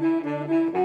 Música